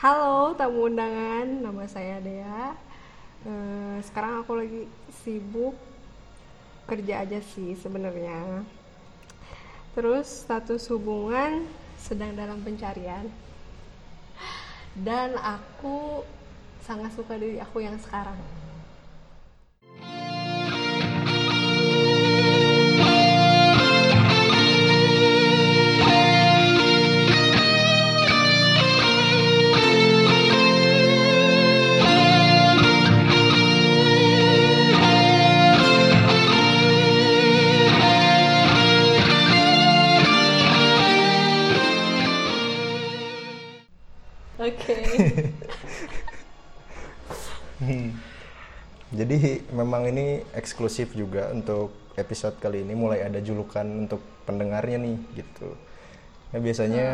Halo tamu undangan, nama saya Dea. Eh, sekarang aku lagi sibuk kerja aja sih sebenarnya. Terus status hubungan sedang dalam pencarian. Dan aku sangat suka diri aku yang sekarang. Jadi memang ini eksklusif juga untuk episode kali ini mulai ada julukan untuk pendengarnya nih gitu. Ya biasanya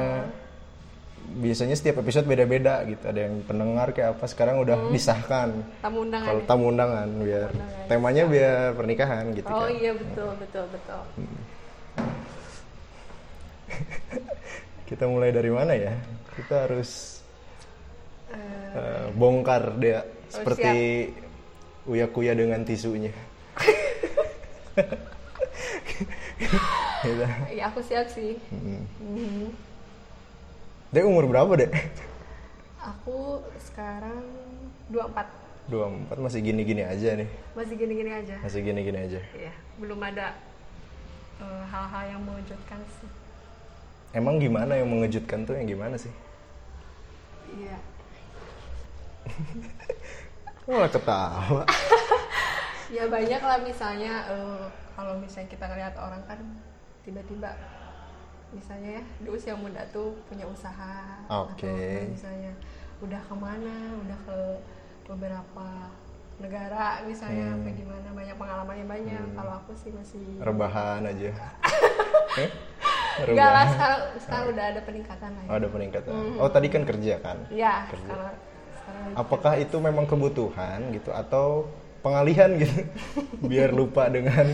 biasanya setiap episode beda-beda gitu. Ada yang pendengar kayak apa sekarang udah disahkan. Tamu undangan. Kalau ya? tamu undangan biar temanya biar pernikahan gitu Oh kan. iya betul betul betul. Kita mulai dari mana ya? Kita harus eh, bongkar dia seperti uya kuya dengan tisunya. Gitu. Ya aku siap sih. Dek umur berapa dek? Aku sekarang 24 24 masih gini-gini aja nih. masih gini-gini aja. Masih gini-gini aja. Iya, belum ada eh, hal-hal yang mengejutkan sih. Emang gimana yang mengejutkan tuh yang gimana sih? Iya. Malah ketawa? Ya banyak lah misalnya eh, kalau misalnya kita ngeliat orang kan tiba-tiba misalnya ya di usia muda tuh punya usaha Oke. atau misalnya udah ke mana udah ke beberapa negara misalnya Hmm. apa gimana banyak pengalamannya banyak kalau aku sih masih Rebahan aja. Eh? enggak lah sekarang sekarang udah ada peningkatan lah ya. Oh, ada peningkatan. Oh, tadi kan kerja kan? Iya, Kerja. sekarang Apakah itu memang kebutuhan gitu atau pengalihan gitu biar lupa dengan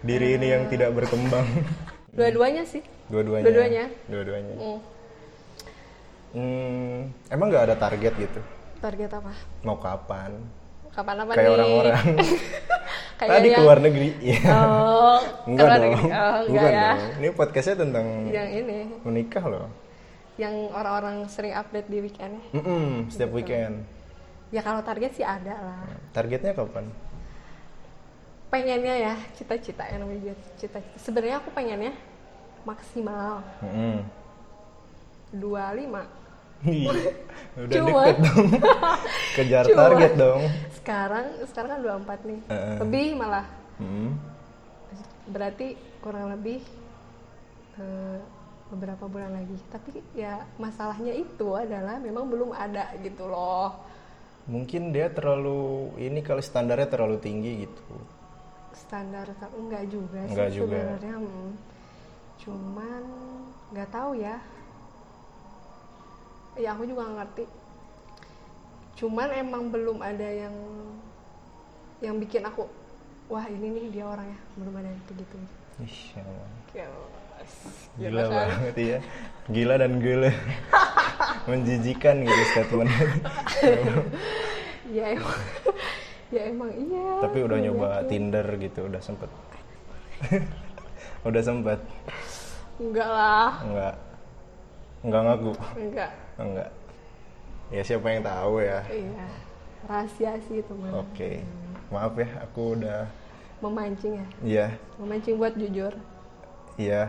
diri ini yang tidak berkembang? dua-duanya sih Dua-duanya. Dua-duanya. Dua-duanya. Hmm. Hmm, emang nggak ada target gitu? target apa Mau kapan? kapan apa Kayak nih orang-orang. Kayak Tadi yang- keluar negeri. Iya. oh enggak dong. negeri. oh, enggak Bukan ya dong. Ini podcastnya tentang yang ini menikah loh. Yang orang-orang sering update di weekend ya Mm-mm, setiap weekend. ya kalau target sih ada lah Targetnya kapan? pengennya ya cita-cita yang namanya cita-cita sebenarnya aku pengennya maksimal Mm-mm. 25 Iya. Udah Cuma- deket dong. Kejar Cuma- target dong. sekarang sekarang kan 24 nih lebih malah Mm. berarti kurang lebih eh, beberapa bulan lagi tapi ya masalahnya itu adalah memang belum ada gitu loh Mungkin dia terlalu ini kali standarnya terlalu tinggi gitu. standar enggak juga sih Enggak juga. sebenarnya hmm. cuman nggak tahu ya ya aku juga ngerti cuman emang belum ada yang yang bikin aku wah ini nih dia orangnya belum ada yang begitu Ih, ya Allah. Gila banget ya. Gila dan gila. Menjijikan gitu statement. ya emang ya emang iya Tapi udah Iya, nyoba iya. Tinder gitu, udah sempet. udah sempet. enggak lah Enggak. Enggak ngaku. enggak Enggak. Ya siapa yang tahu ya. iya rahasia sih itu mah Oke. Maaf ya, aku udah memancing ya Iya, memancing buat jujur iya.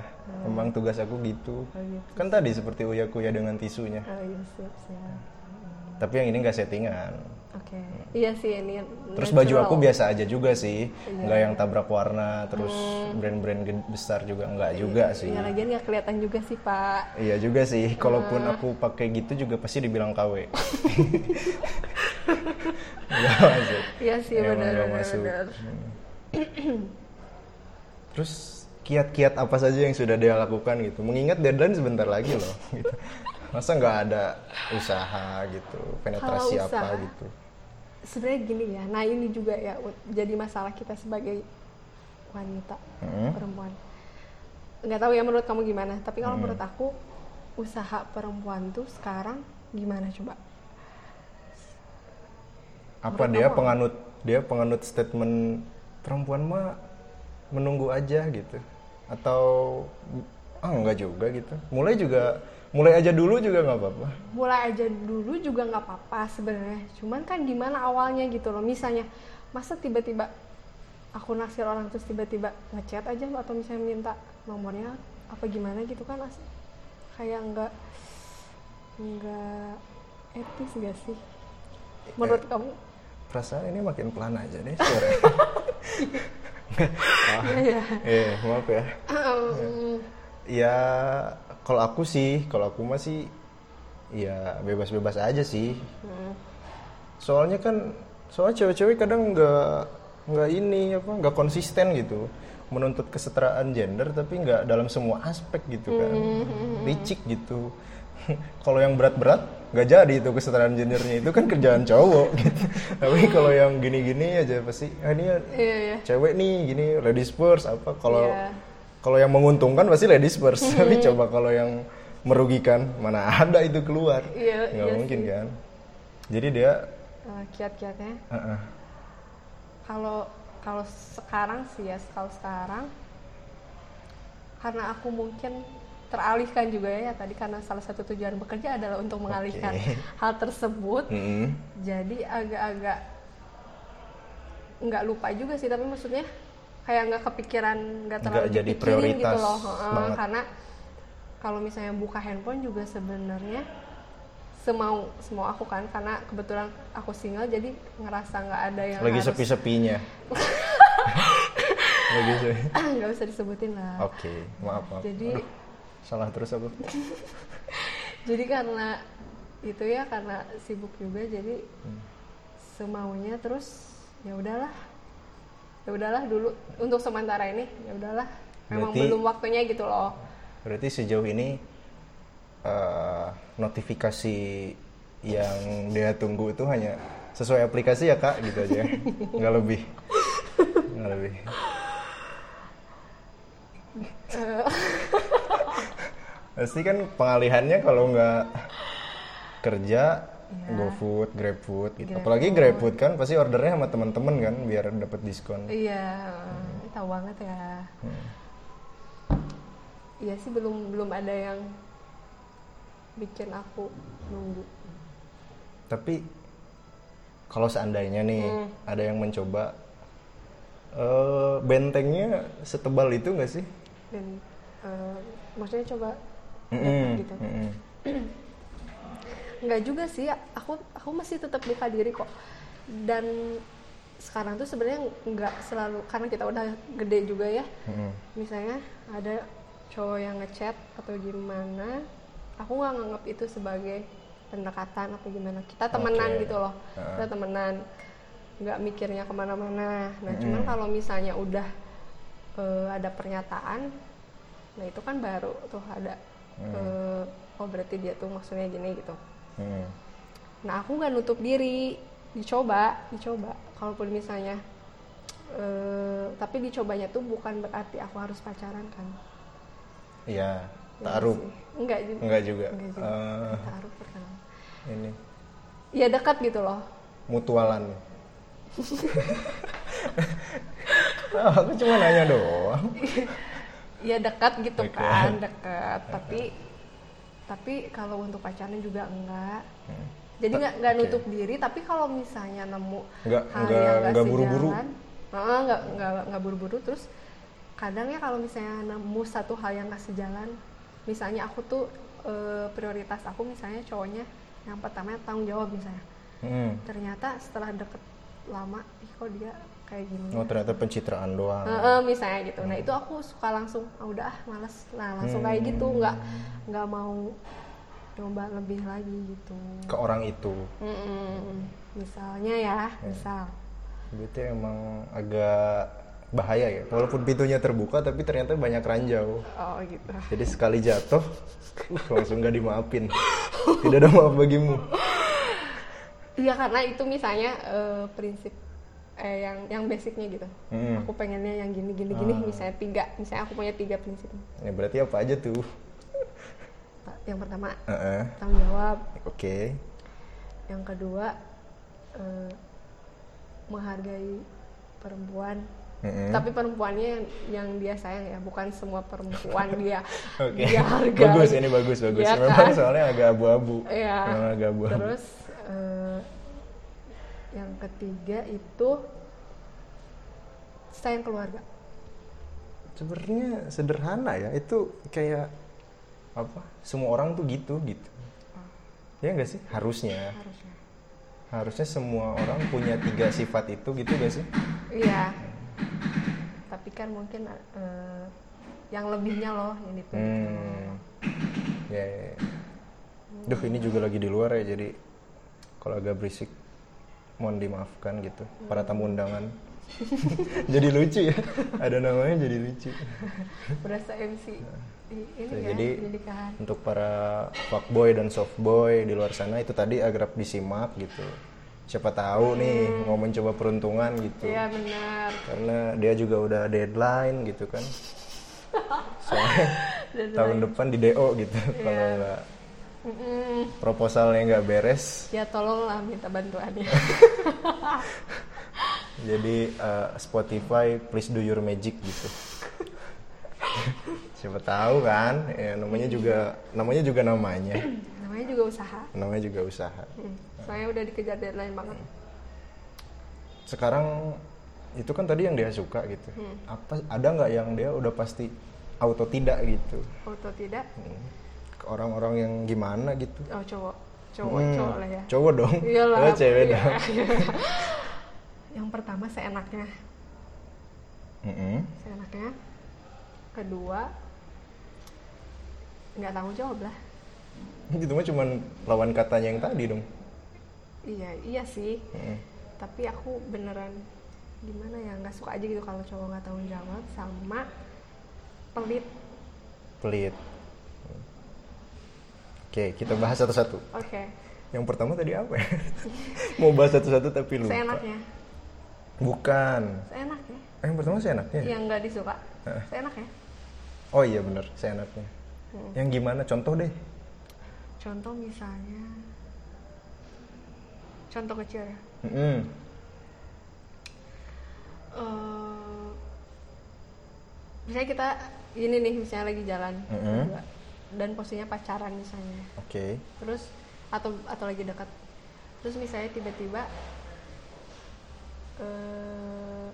Emang tugas aku gitu. oh gitu Kan tadi seperti uya kuya dengan tisunya. oh iya siap siap Tapi yang ini nggak settingan. oke iya sih ini Terus baju natural. aku biasa aja juga sih, Iya. nggak yang tabrak warna, terus brand-brand ged- besar juga nggak juga sih. ya lagian nggak kelihatan juga sih pak Iya juga sih, kalaupun aku pakai gitu juga pasti dibilang KW. Nggak masuk. iya sih Emang benar Hmm. Terus kiat-kiat apa saja yang sudah dia lakukan gitu? Mengingat deadline sebentar lagi loh. Gitu. Masa nggak ada usaha gitu, penetrasi Kalau apa usaha, gitu? sebenarnya gini ya nah ini juga ya jadi masalah kita sebagai wanita Hmm. perempuan nggak tahu ya menurut kamu gimana tapi kalau menurut aku usaha perempuan tuh sekarang gimana coba apa Menurut dia kamu? penganut dia penganut statement perempuan mah menunggu aja gitu atau ah enggak juga gitu. Mulai juga mulai aja dulu juga nggak apa-apa. Mulai aja dulu juga nggak apa-apa sebenarnya. Cuman kan gimana awalnya gitu loh. Misalnya masa tiba-tiba aku naksir orang terus tiba-tiba ngechat aja atau misalnya minta nomornya apa gimana gitu kan as- kayak nggak nggak etis gak sih? Menurut kamu? perasaan ini makin pelan aja deh suara ah, Iya. eh maaf ya. Hmm, ya kalau aku sih kalau aku masih ya bebas-bebas aja sih. Hmm. soalnya kan soalnya cewek-cewek kadang nggak nggak ini apa nggak konsisten gitu menuntut kesetaraan gender tapi nggak dalam semua aspek gitu kan. Licik gitu kalau yang berat-berat nggak jadi itu kesetaraan gendernya. Itu kan kerjaan cowok gitu. Tapi kalau yang gini-gini aja pasti ah, ini iya iya. cewek nih gini ladies first apa. Kalau Iya. kalau yang menguntungkan pasti ladies first. Tapi coba kalau yang merugikan mana ada itu keluar. Iya, nggak iya mungkin sih. kan? Jadi dia Eh, kiat-kiatnya. Uh-uh. kalau kalau sekarang sih ya kalau sekarang karena aku mungkin teralihkan juga ya tadi karena salah satu tujuan bekerja adalah untuk mengalihkan Oke. hal tersebut. Mm-mm. jadi agak-agak nggak lupa juga sih tapi maksudnya kayak nggak kepikiran nggak terlalu Nggak jadi gitu prioritas loh. Heeh, banget. karena kalau misalnya buka handphone juga sebenarnya semau semau aku kan karena kebetulan aku single jadi ngerasa nggak ada yang lagi harus- sepi-sepinya. Lagi sepi. Nggak usah disebutin lah. Oke maaf maaf. Jadi- Aduh, salah terus aku. Jadi karena itu ya karena sibuk juga jadi Hmm. semaunya terus ya udahlah. Ya udahlah dulu untuk sementara ini ya udahlah. Memang Berarti- belum waktunya gitu loh. berarti sejauh ini eh, notifikasi yang dia tunggu itu hanya sesuai aplikasi ya kak? Gitu aja nggak lebih. Nggak lebih. Eh, pasti kan pengalihannya kalau nggak kerja Iya. GoFood, GrabFood gitu. GrabFood. Apalagi GrabFood kan pasti ordernya sama teman-teman kan biar dapat diskon. iya tahu banget ya Hmm. iya sih belum belum ada yang bikin aku nunggu Tapi kalau seandainya nih Hmm. ada yang mencoba eh, bentengnya setebal itu nggak sih? dan eh, maksudnya coba Mm-mm, gitu mm-mm. Enggak juga sih, aku aku masih tetap buka diri kok. Dan sekarang tuh sebenarnya nggak selalu karena kita udah gede juga ya. Mm-mm. Misalnya ada cowok yang ngechat atau gimana, aku nggak nganggap itu sebagai pendekatan atau gimana. Kita temenan Oke. gitu loh, Heeh. kita temenan, nggak mikirnya ke mana-mana. Nah cuman Mm-mm. kalau misalnya udah eh, ada pernyataan, nah itu kan baru tuh ada. Hmm. eh, oh berarti dia tuh maksudnya gini gitu. Mm. Nah aku nggak nutup diri, dicoba, dicoba. Kalaupun misalnya, eh, tapi dicobanya tuh bukan berarti aku harus pacaran kan? Iya, Ya taruh. Enggak juga. Enggak juga. Enggak juga. Eh, Taruh ini Ya dekat gitu loh. mutualan. Aku cuma nanya doang. Ya dekat gitu kan, dekat. Tapi tapi kalau untuk pacaran juga enggak. Hmm. Jadi nggak nggak nutup diri. Tapi kalau misalnya nemu Nggak- hal nggak- yang nggak buru-buru. nggak nggak nggak buru-buru. Terus kadang ya kalau misalnya nemu satu hal yang nggak sejalan, misalnya aku tuh eh, prioritas aku misalnya cowoknya yang pertama tanggung jawab misalnya. Mm. Ternyata setelah deket lama, ih kok dia kayak gini. Oh ternyata pencitraan doang. Heeh, misalnya gitu. Nah itu aku suka langsung, ah udah ah males. Nah langsung kayak gitu, nggak nggak mau coba lebih lagi gitu. Ke orang itu. Mm-mm. Misalnya ya, misal. Berarti emang agak bahaya ya. Walaupun pintunya terbuka tapi ternyata banyak ranjau. Oh gitu. Jadi sekali jatuh uh, langsung nggak dimaafin. Tidak ada maaf bagimu. Iya karena itu misalnya eh, prinsip eh, yang yang basicnya gitu. Hmm. Aku pengennya yang gini gini gini. Misalnya tiga, misalnya aku punya tiga prinsip. Ya berarti apa aja tuh? yang pertama Heeh. tanggung jawab oke yang kedua eh, menghargai perempuan Mm-mm. tapi perempuannya yang, yang dia sayang ya bukan semua perempuan dia Oke. dia hargai bagus ini bagus bagus. Iya Memang kan? soalnya agak abu-abu. Memang agak abu-abu. terus eh, yang ketiga itu sayang keluarga Sebenarnya sederhana ya. Itu kayak apa? Semua orang tuh gitu gitu. Ya enggak sih? Harusnya. harusnya Harusnya semua orang punya tiga sifat itu gitu gak sih? iya tapi kan mungkin eh, yang lebihnya loh yang dituntut Hmm. Ya, ya, ya. Duh, ini juga lagi di luar ya, jadi kalau agak berisik, mohon dimaafkan gitu. Para tamu undangan. jadi lucu ya, ada namanya jadi lucu. berasa MC i- ini Nah, ya jadi di nikahan untuk para fuckboy dan softboy di luar sana itu tadi agak disimak gitu. Siapa tahu nih mau mencoba peruntungan gitu. iya benar Karena dia juga udah deadline gitu kan. Soalnya tahun depan di DO gitu kalau nggak Mm-mm. proposalnya nggak beres. Ya tolonglah minta bantuannya. Jadi eh, Spotify please do your magic gitu. Siapa tahu kan? Ya namanya juga namanya juga namanya. Namanya juga usaha. Namanya juga usaha. Hmm, soalnya udah dikejar deadline banget. Sekarang itu kan tadi yang dia suka gitu. Apa ada nggak yang dia udah pasti auto tidak gitu? Auto tidak? Hmm. Ke orang-orang yang gimana gitu. Oh cowok. Cowok Hmm, cowok lah ya. cowok dong. Iyalah Oh, cewek iya. dong. Yang pertama seenaknya. Mm-mm. seenaknya. Kedua nggak tanggung jawab lah. Gitu mah cuman lawan katanya yang tadi dong. Iya iya sih. Mm. tapi aku beneran gimana ya nggak suka aja gitu kalau cowok nggak tanggung jawab sama pelit. Pelit oke kita bahas satu-satu. Oke. Yang pertama tadi apa ya? Mau bahas satu-satu tapi lupa. Seenaknya. Bukan. Seenaknya. Eh, yang pertama seenaknya. Ya? yang nggak disuka. Heeh. seenaknya. Oh iya bener seenaknya. Hmm. yang gimana? Contoh deh. Contoh misalnya. Contoh kecil ya. Mm-mm. Eh, misalnya kita ini nih misalnya lagi jalan. Mhm. berdua, dan posisinya pacaran misalnya. Oke. Terus atau atau lagi dekat. Terus misalnya tiba-tiba eh,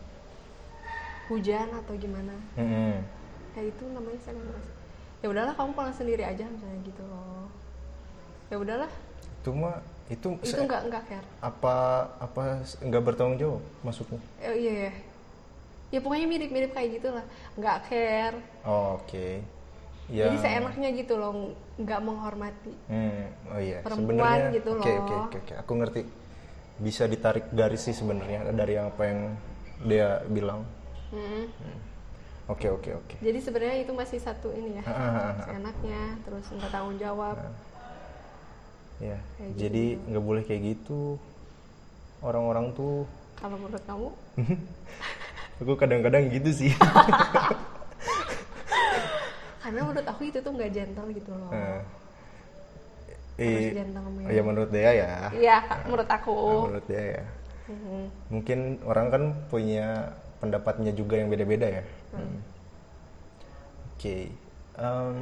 hujan atau gimana. Mm-mm. kayak itu namanya saya nggak ngerasa. ya udahlah kamu pulang sendiri aja misalnya gitu loh. Ya udahlah. Itu mah itu, itu nggak nggak care apa apa nggak bertanggung jawab maksudnya? Eh, iya ya ya pokoknya mirip-mirip kayak gitulah. Nggak care oh, oke ya jadi seenaknya gitu loh nggak menghormati Hmm, oh iya. Perempuan gitu oke loh. oke oke oke. Aku ngerti. Bisa ditarik garis sih sebenarnya dari apa yang dia bilang. Mm. Oke oke oke. jadi sebenarnya itu masih satu ini ya Ah, ah, ah, seenaknya terus nggak tanggung jawab Ya. Kayak gitu. Jadi nggak boleh kayak gitu. Orang-orang tuh kalau menurut kamu aku kadang-kadang gitu sih. karena menurut aku itu tuh nggak gentle gitu loh harus eh, gentle ya menurut dia ya. iya menurut aku Menurut dia ya. Mhm. Mungkin orang kan punya pendapatnya juga yang beda-beda ya. Hmm. Oke, Em,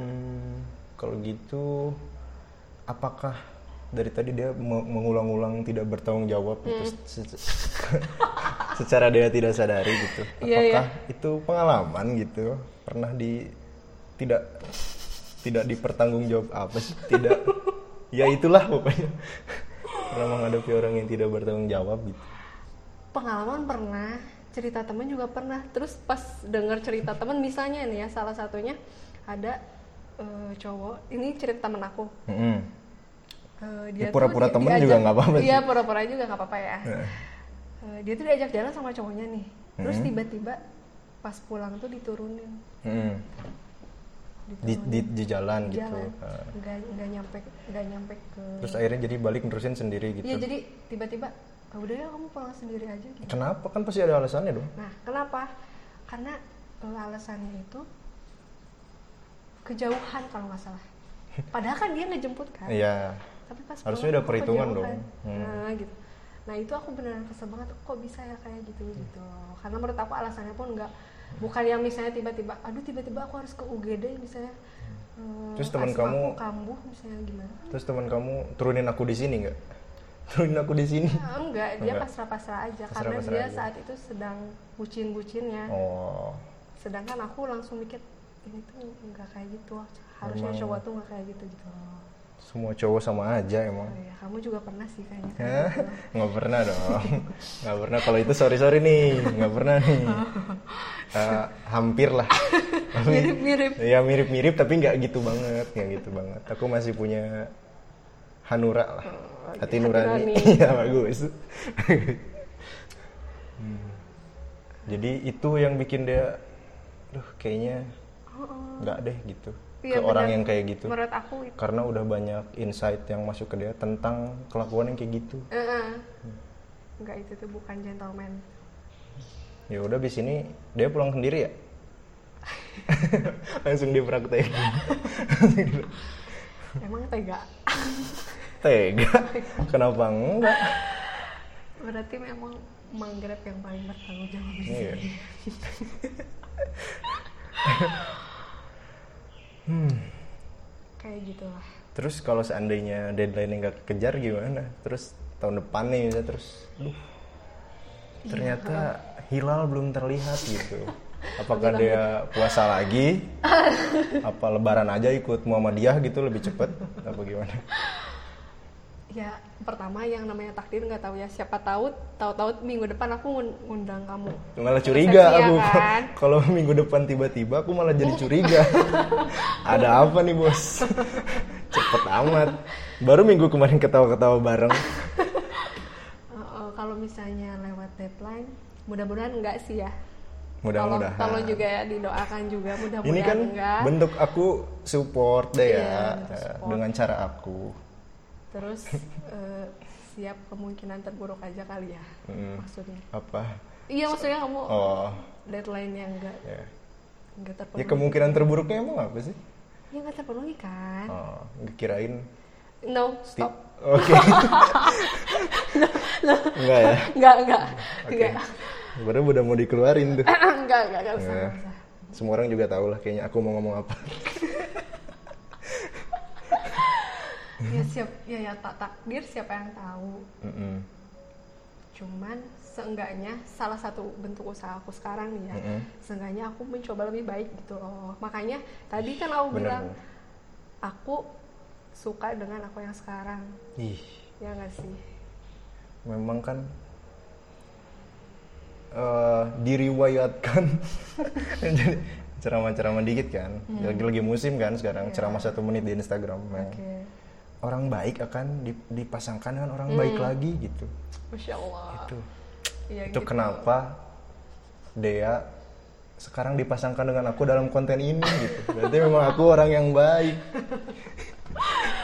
kalau gitu, apakah dari tadi dia me- mengulang-ulang tidak bertanggung jawab gitu, Hmm. se- se- secara dia tidak sadari gitu? Iya, Apakah itu pengalaman gitu? Pernah di tidak tidak dipertanggungjawab apa sih? Tidak, ya itulah pokoknya. Pernah menghadapi orang yang tidak bertanggung jawab gitu. pengalaman pernah cerita temen juga pernah terus pas denger cerita temen misalnya nih ya salah satunya ada eh, cowok ini cerita temen aku Mm-mm. Eh, Ya, dia pura-pura di- temen diajak- juga nggak apa-apa iya pura-pura juga nggak apa-apa ya. Eh, dia tuh diajak jalan sama cowoknya nih terus Hmm. tiba-tiba pas pulang tuh diturunin Mm-mm. Di, di, di jalan gitu. jalan nggak nggak nyampe nggak nyampe ke Terus akhirnya jadi balik nerusin sendiri gitu. iya jadi tiba-tiba "Ah, udah ya kamu pulang sendiri aja gitu Kenapa? Kan pasti ada alasannya dong. Nah, kenapa? Karena eh, alasannya itu kejauhan kalau nggak salah. padahal kan dia ngejemput kan Iya. tapi pas Harusnya pulang udah perhitungan dong. Hmm. nah gitu nah itu aku beneran kesel banget kok bisa ya kayak gitu gitu karena menurut aku alasannya pun nggak bukan yang misalnya tiba-tiba aduh tiba-tiba aku harus ke UGD misalnya eh, Terus teman kamu- aku kambuh misalnya gimana Terus teman kamu turunin aku di sini nggak? Turunin aku di sini. Ah, enggak dia pasrah-pasrah aja karena Pasrah-pasrah dia aja. saat itu sedang bucin-bucinnya Oh. sedangkan aku langsung mikir ini tuh nggak kayak gitu harusnya Memang. cowok tuh nggak kayak gitu gitu Semua cowok sama aja emang. oh, ya kamu juga pernah sih kayaknya. Gitu. nggak pernah dong. Nggak pernah. Kalau itu sorry sorry nih. Nggak pernah nih. Eh, hampir lah. Mirip-mirip. ya mirip mirip tapi nggak gitu banget. Nggak gitu banget. Aku masih punya hanura lah. Oh, hati hati nurani. Iya bagus. Hmm. jadi itu yang bikin dia duh kayaknya Oh, nggak deh gitu Iya, ke orang benar. yang kayak gitu. Menurut aku itu. Karena udah banyak insight yang masuk ke dia tentang kelakuan yang kayak gitu. Eh, eh. nggak itu tuh bukan gentleman. Ya udah di sini dia pulang sendiri ya? Langsung dia praktekin emang tega? Tega? Kenapa enggak? Berarti memang manggrek yang paling bertanggung jawab di Iya. sini. kayak gitulah. Terus kalau seandainya deadline nggak kejar gimana? Terus tahun depan nih bisa terus duh ternyata hilal belum terlihat gitu. Apakah dia puasa lagi? Apa lebaran aja ikut Muhammadiyah gitu lebih cepet? Apa gimana ya pertama yang namanya takdir nggak tahu ya. Siapa tahu tahu-tahu minggu depan aku ngun- ngundang kamu. Malah curiga Resepsi ya aku kan? kalau minggu depan tiba-tiba aku malah jadi curiga. Ada apa nih bos? Cepet amat. Baru minggu kemarin ketawa-ketawa bareng. Eh, eh, kalau misalnya lewat deadline mudah-mudahan enggak sih ya. Mudah-mudahan. tolong, tolong juga ya didoakan juga mudah-mudahan ini kan enggak. bentuk aku support deh Iya, ya bentuk eh, support. dengan cara aku terus eh, siap kemungkinan terburuk aja kali ya Mm, maksudnya. Apa? Iya maksudnya kamu oh. deadline yang enggak ya. enggak ya terpenuhi. kemungkinan terburuknya emang apa sih? Ya enggak terpenuhi kan. Oh kirain. No stop. Oke. Enggak ya? Enggak enggak oke. Enggak baru udah mau dikeluarin tuh. Enggak enggak enggak usah, Ya. enggak usah. Semua orang juga tahu lah kayaknya aku mau ngomong apa. Ya siap ya ya tak takdir siapa yang tahu Mm-mm. cuman seenggaknya salah satu bentuk usaha aku sekarang nih ya Mm-mm. seenggaknya aku mencoba lebih baik gitu loh makanya tadi kan aku Bener, bilang aku suka dengan aku yang sekarang Ih, ya nggak sih memang kan eh diriwayatkan jadi ceramah-ceramah dikit kan. Lagi-lagi musim kan sekarang Iya. ceramah satu menit di Instagram. Nah, oke Orang baik akan di- dipasangkan dengan orang baik lagi gitu. masya allah Itu. Iya itu gitu. kenapa Dea sekarang dipasangkan dengan aku dalam konten ini gitu. Berarti memang aku orang yang baik.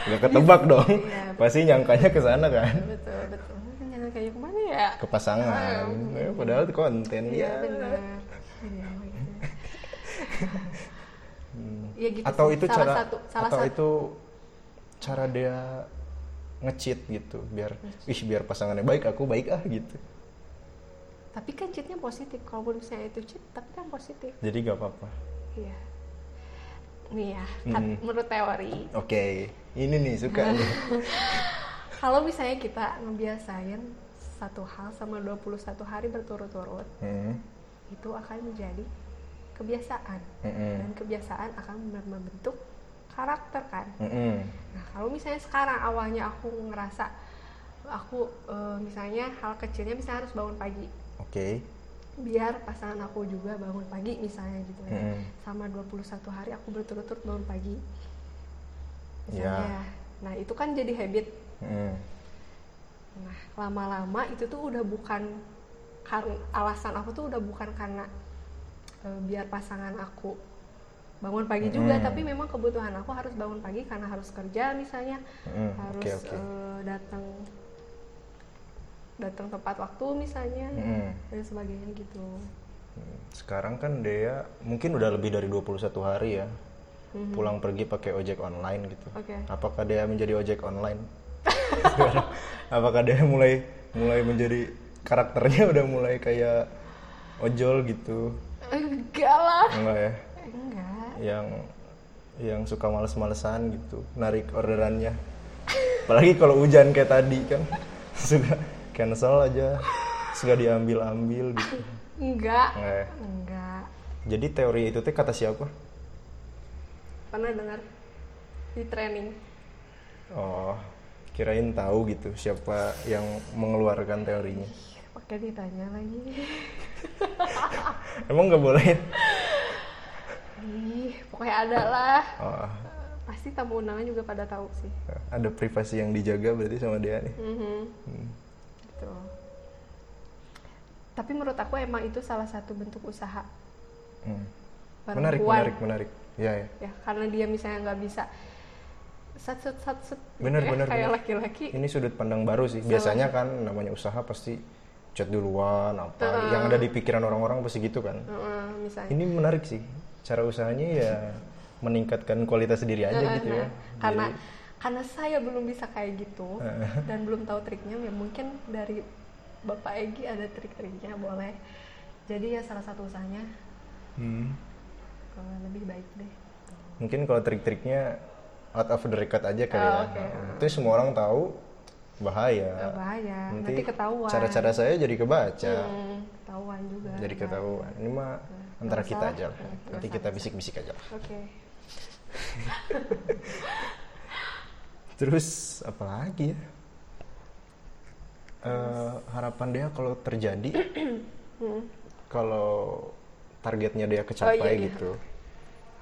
Gak ketebak dong. Iya. Pasti nyangkanya ke sana kan. betul betul kayak ke mana ya Ke pasangan. Eh, padahal itu konten iya ya. benar Iya, gitu. ya gitu Atau sih. itu salah cara satu salah atau satu itu cara dia nge-cheat gitu biar ih biar pasangannya baik aku baik ah gitu. tapi kan cheatnya positif kalaupun misalnya itu cheat tapi kan positif Jadi gak apa-apa. iya nih ya Mm-mm. menurut teori Oke, ini nih suka nih. kalau misalnya kita ngebiasain satu hal sama 21 hari berturut-turut Hmm, itu akan menjadi kebiasaan mm-mm, dan kebiasaan akan membentuk karakter kan mm-mm. nah kalau misalnya sekarang awalnya aku ngerasa aku eh, misalnya hal kecilnya misalnya harus bangun pagi Oke. biar pasangan aku juga bangun pagi misalnya gitu ya Mm-mm. sama 21 hari aku berturut-turut bangun pagi Ya. misalnya nah itu kan jadi habit Mm. nah lama-lama itu tuh udah bukan alasan aku tuh udah bukan karena eh, biar pasangan aku bangun pagi juga Mm. tapi memang kebutuhan aku harus bangun pagi karena harus kerja misalnya Mm, harus oke, oke. eh, datang datang tepat waktu misalnya Mm. dan sebagainya gitu Sekarang kan Dea mungkin udah lebih dari 21 hari ya. pulang pergi pakai ojek online gitu. Oke. Apakah dia menjadi ojek online? Sekarang, Apakah dia mulai mulai menjadi karakternya udah mulai kayak ojol gitu? Enggak lah. Enggak ya? Enggak. Yang yang suka males-malesan gitu, narik orderannya. Apalagi kalau hujan kayak tadi kan suka cancel aja, suka diambil-ambil gitu. Enggak. Enggak ya? Enggak. Jadi teori itu teh kata siapa? Pernah dengar di training. Oh, kirain tahu gitu siapa yang mengeluarkan teorinya. Pakai ditanya lagi. Emang nggak boleh? ya? Pokoknya ada lah. Oh, Pasti tamu undangan juga pada tahu sih. ada privasi yang dijaga berarti sama dia nih. Mhm. Hmm. Gitu. Tapi menurut aku emang itu salah satu bentuk usaha Hmm. Menarik, menarik, menarik. Ya, ya. Ya, karena dia misalnya nggak bisa sat sat sat sat Bener, ya, bener, kayak laki-laki. Ini sudut pandang baru sih. Biasanya kan namanya usaha pasti chat duluan apa yang ada di pikiran orang-orang pasti gitu kan. Heeh, misalnya. Ini menarik sih. Cara usahanya ya meningkatkan kualitas diri aja gitu ya. Nah, karena karena saya belum bisa kayak gitu dan belum tahu triknya ya mungkin dari Bapak Egi ada trik-triknya boleh. Jadi ya salah satu usahanya Hmm. lebih baik deh. Mungkin kalau trik-triknya out of the record aja kali Oh, ya. oke. Itu semua orang tahu bahaya. Nggak bahaya, nanti ketahuan. Cara-cara saya jadi kebaca. Hmm, ketahuan juga. Jadi ketahuan. Ini mah antara kita aja lah. Nanti kita bisik-bisik aja. lah. Oke. Terus apa lagi ya? Eh, harapan dia kalau terjadi, kalau targetnya dia kecapai Hmm. Oh, iya, iya. gitu,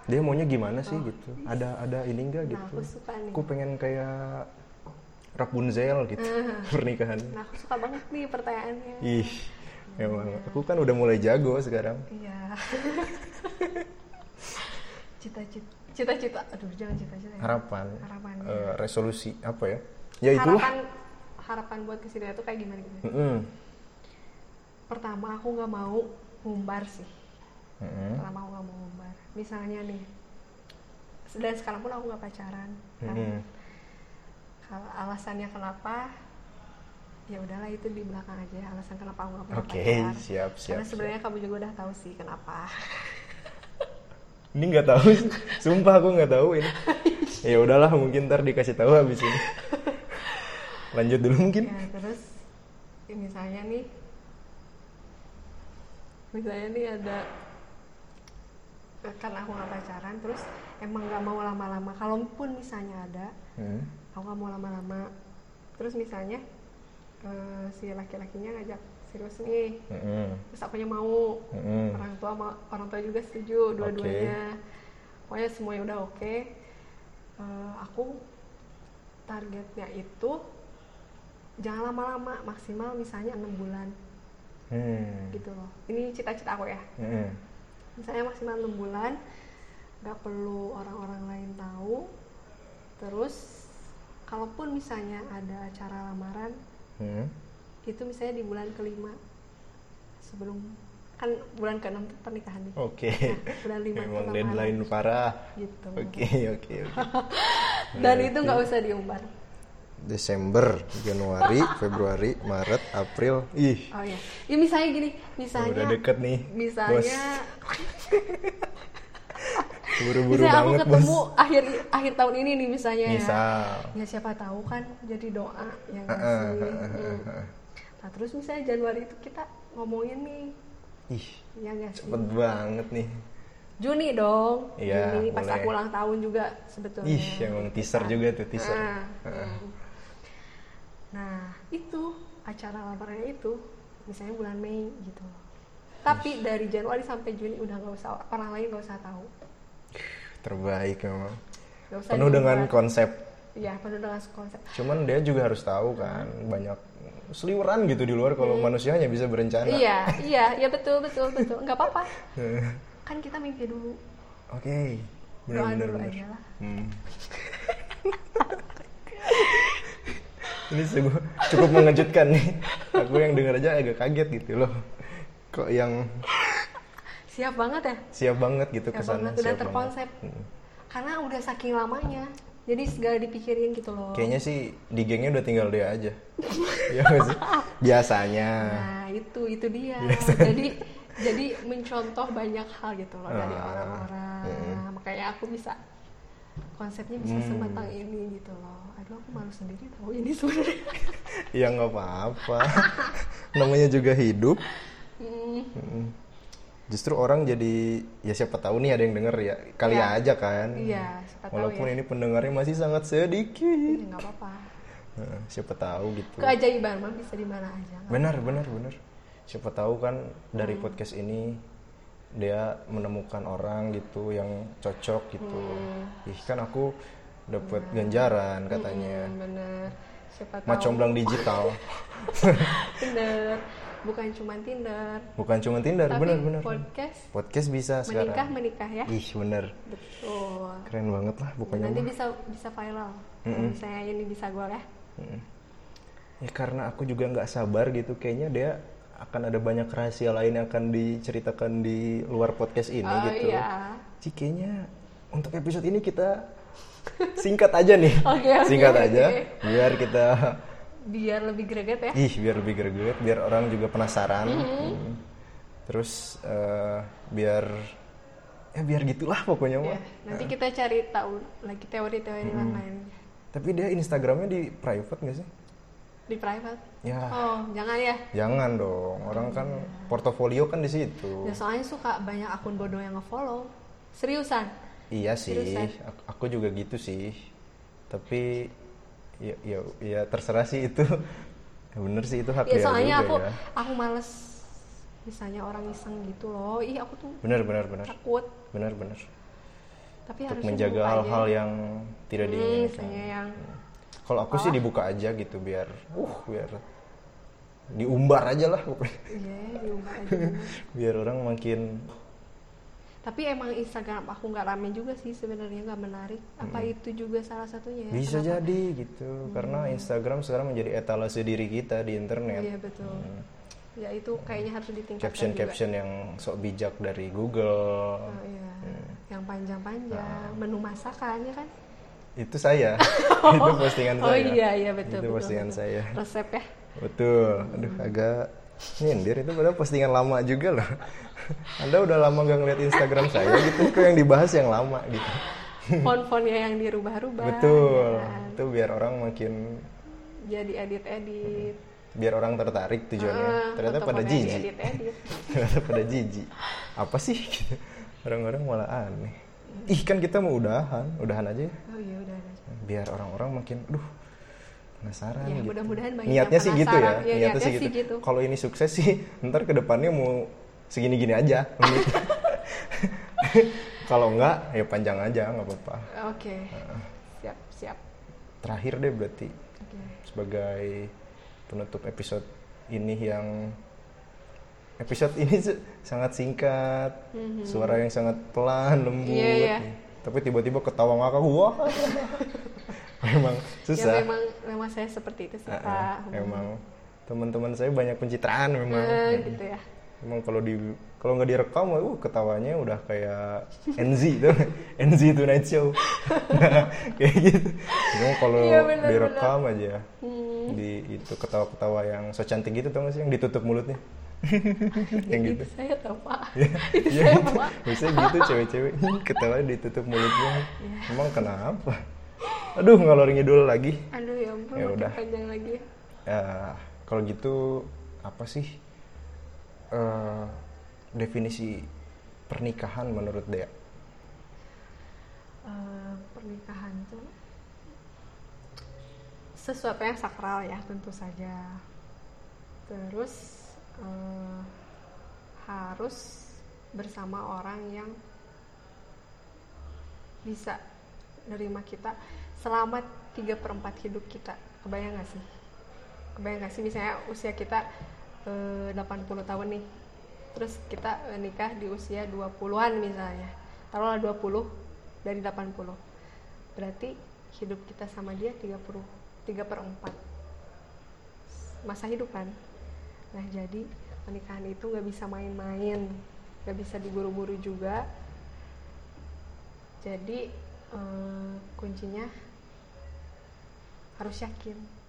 dia maunya gimana sih gitu? Ada ada ini enggak Nah, gitu? aku suka nih. Aku pengen kayak Rapunzel gitu pernikahan. Nah, aku suka banget nih pertanyaannya. Ih, emang aku kan udah mulai jago sekarang. Iya. Cita-cita, cita-cita. Aduh, jangan cita-cita. ya. Harapan, Harapannya. eh, resolusi apa ya? Ya itulah. Harapan harapan buat ke sini itu kayak gimana gitu. Mm-mm. Pertama, aku nggak mau ngumbar sih. Mm-mm. Pertama aku nggak mau ngumbar. Misalnya nih, dan sekarang pun aku nggak pacaran. Kan? Mm-mm. Kalau alasannya kenapa, ya udahlah itu di belakang aja. Alasan kenapa aku nggak pernah Oke, pacaran. siap, siap, Karena sebenarnya kamu juga udah tahu sih kenapa. Ini nggak tahu, sumpah aku nggak tahu ini. Ya udahlah, mungkin ntar dikasih tahu habis ini. Lanjut dulu mungkin. ya terus ya misalnya nih misalnya nih ada kan aku nggak pacaran terus emang nggak mau lama-lama kalaupun misalnya ada Hmm. aku nggak mau lama-lama terus misalnya eh, si laki-lakinya ngajak serius nih. Mm-mm. terus akunya mau. Mm-mm. orang tua ma- orang tua juga setuju dua-duanya. Pokoknya semuanya udah oke. Eh, aku targetnya itu jangan lama-lama maksimal misalnya enam bulan. Hmm. gitu loh. Ini cita-cita aku ya. Mm-mm. misalnya maksimal enam bulan nggak perlu orang-orang lain tahu. Terus kalaupun misalnya ada acara lamaran Hmm. itu misalnya di bulan kelima sebelum kan bulan keenam tuh pernikahan nih Oke. Nah, bulan lima Emang deadline parah. gitu Oke, oke, oke. dan itu nggak usah diumbar Desember, Januari, Februari, Maret, April. Ih, oh ya ya misalnya gini udah misalnya deket nih. misalnya. Buru-buru misalnya aku ketemu Bos. akhir akhir tahun ini nih misalnya ya. Misal. ya siapa tahu kan jadi doa yang heeh, Hmm. nah terus misalnya Januari itu kita ngomongin nih Ih, ya nggak sih cepet banget nih. Juni dong Iya, Juni pas boleh. aku ulang tahun juga sebetulnya Ih, emang teaser juga tuh, teaser. Nah, nah itu acara lamarannya itu misalnya bulan Mei gitu tapi dari Januari sampai Juni udah nggak usah orang lain nggak usah tahu Terbaik memang. Penuh dengan diumbar. konsep. Iya, penuh dengan konsep. Cuman dia juga harus tahu kan, banyak seliweran gitu di luar kalau manusia hanya bisa berencana. Hmm. Iya, iya, iya betul, betul, betul. Nggak apa-apa. Kan kita mimpi dulu. Oke, dulu benar. aja lah. Hmm. Ini sungguh cukup mengejutkan nih. Aku yang dengar aja agak kaget gitu loh. Kok yang Siap banget ya? siap banget gitu Siap ke sana. banget, udah siap terkonsep. banget. Karena udah saking lamanya jadi segala dipikirin gitu loh Kayaknya sih di gengnya udah tinggal dia aja. Iya nggak sih? Biasanya. nah itu itu dia jadi jadi mencontoh banyak hal gitu loh dari Ah, orang-orang makanya aku bisa konsepnya bisa Hmm. sematang ini gitu loh aduh aku malu sendiri tahu ini sebenarnya Ya nggak apa-apa. Namanya juga hidup. Hmm, Mm. Justru orang jadi ya siapa tahu nih ada yang denger ya kali Ya. aja kan. iya siapa tahu Walaupun ya ini pendengarnya masih sangat sedikit. Ya, nggak apa-apa Heeh, siapa tahu gitu. keajaiban mah bisa di mana aja Benar, benar, benar. Siapa tahu kan dari Hmm. podcast ini dia menemukan orang gitu yang cocok gitu. Ih kan aku dapat ganjaran katanya. Hmm, bener siapa tahu Macomblang digital. bener bukan cuma Tinder Bukan cuma Tinder, tapi benar, benar. podcast Podcast bisa menikah sekarang. menikah ya Ih, bener. betul Keren banget lah pokoknya. nanti mah. bisa bisa viral kalau misalnya ini bisa gol ya Ya karena aku juga nggak sabar gitu. Kayaknya dia akan ada banyak rahasia lain yang akan diceritakan di luar podcast ini oh gitu. iya Ci, kayaknya untuk episode ini kita singkat aja nih. Oke, oke, singkat oke. aja biar kita biar lebih greget ya ih biar lebih greget, biar orang juga penasaran. Mm-hmm. Hmm. Terus eh, biar ya biar gitulah pokoknya Ya, mah. nanti kita cari tahu lagi teori-teori yang lain Tapi dia Instagramnya di private nggak sih? di private Ya oh jangan ya jangan dong. Orang kan portofolio kan di situ. ya soalnya suka banyak akun bodoh yang nge-follow seriusan Iya sih, Seriusan? aku juga gitu sih. Tapi ya ya, ya terserah sih itu. Bener sih itu hak ya dia soalnya juga aku ya. aku males misalnya orang iseng gitu loh ih aku tuh Bener bener bener takut bener bener. tapi Untuk harusnya menjaga hal-hal yang tidak Hmm, diinginkan. yang Kalau aku sih dibuka aja gitu biar, uh biar diumbar aja lah pokoknya. iya diubah aja biar orang makin tapi emang Instagram aku nggak rame juga sih sebenarnya nggak menarik apa itu juga salah satunya ya Hmm. bisa Kenapa? jadi gitu. Karena Instagram sekarang menjadi etalase diri kita di internet. iya betul ya itu kayaknya harus ditingkatkan juga caption-caption yang sok bijak dari Google. Oh, iya. yang panjang-panjang menu masakan ya kan Itu saya. itu postingan oh saya. iya iya betul Itu betul, postingan betul. saya. resep ya Betul. Aduh, agak nyindir itu padahal postingan lama juga loh. Anda udah lama gak ngeliat Instagram saya gitu, kok yang dibahas yang lama gitu. font-fontnya yang dirubah-rubah Betul. ya kan? Itu biar orang makin jadi edit-edit biar orang tertarik tujuannya. Ah, Ternyata pada jijik. diedit-edit. Ternyata pada jijik. Apa sih? Orang-orang malah aneh. Ih kan kita mau udahan, udahan aja ya. oh iya udah ada biar orang-orang makin aduh penasaran Ya, gitu. mudah-mudahan banyak niatnya yang sih gitu ya. Ya, niatnya, sih gitu, kalau ini sukses sih ntar ke depannya mau segini-gini aja. Kalau enggak ya panjang aja nggak apa-apa. Oke. Siap siap. Terakhir deh berarti. Oke. Sebagai penutup episode ini yang episode ini sangat singkat. Suara yang sangat pelan lembut Mhm. Iya, iya. tapi tiba-tiba ketawa ngakak wah memang susah. ya memang memang saya seperti itu sih Ah, pak. Ah, emang. Teman-teman saya banyak pencitraan memang. Eh, gitu ya. emang kalau di kalau nggak direkam uh ketawanya udah kayak NZ tuh. NZ Tonight Show. Kayak gitu. Emang kalau benar, direkam aja. Hmm. di itu ketawa-ketawa yang so cantik gitu tau gak sih? Yang ditutup mulutnya. Yang gitu. Itu saya tahu pak. Iya, itu iya, saya gitu. pak. Biasanya gitu cewek-cewek. Ketawa ditutup mulutnya. Iya. emang kenapa aduh ngalor ngidul lagi aduh ya ampun Ya udah. panjang lagi Ya, kalau gitu apa sih eh, definisi pernikahan menurut Dea? Eh, pernikahan tuh sesuatu yang sakral ya tentu saja terus eh, harus bersama orang yang bisa nerima kita selama 3 per 4 hidup kita. Kebayang gak sih? Kebayang gak sih? Misalnya usia kita eh, 80 tahun nih. Terus kita eh, nikah di usia 20-an misalnya. Taruhlah 20 dari 80 berarti hidup kita sama dia 30 3 per 4 masa hidup kan? Nah jadi pernikahan itu nggak bisa main-main. Nggak bisa diburu-buru juga. Jadi eh, kuncinya harus yakin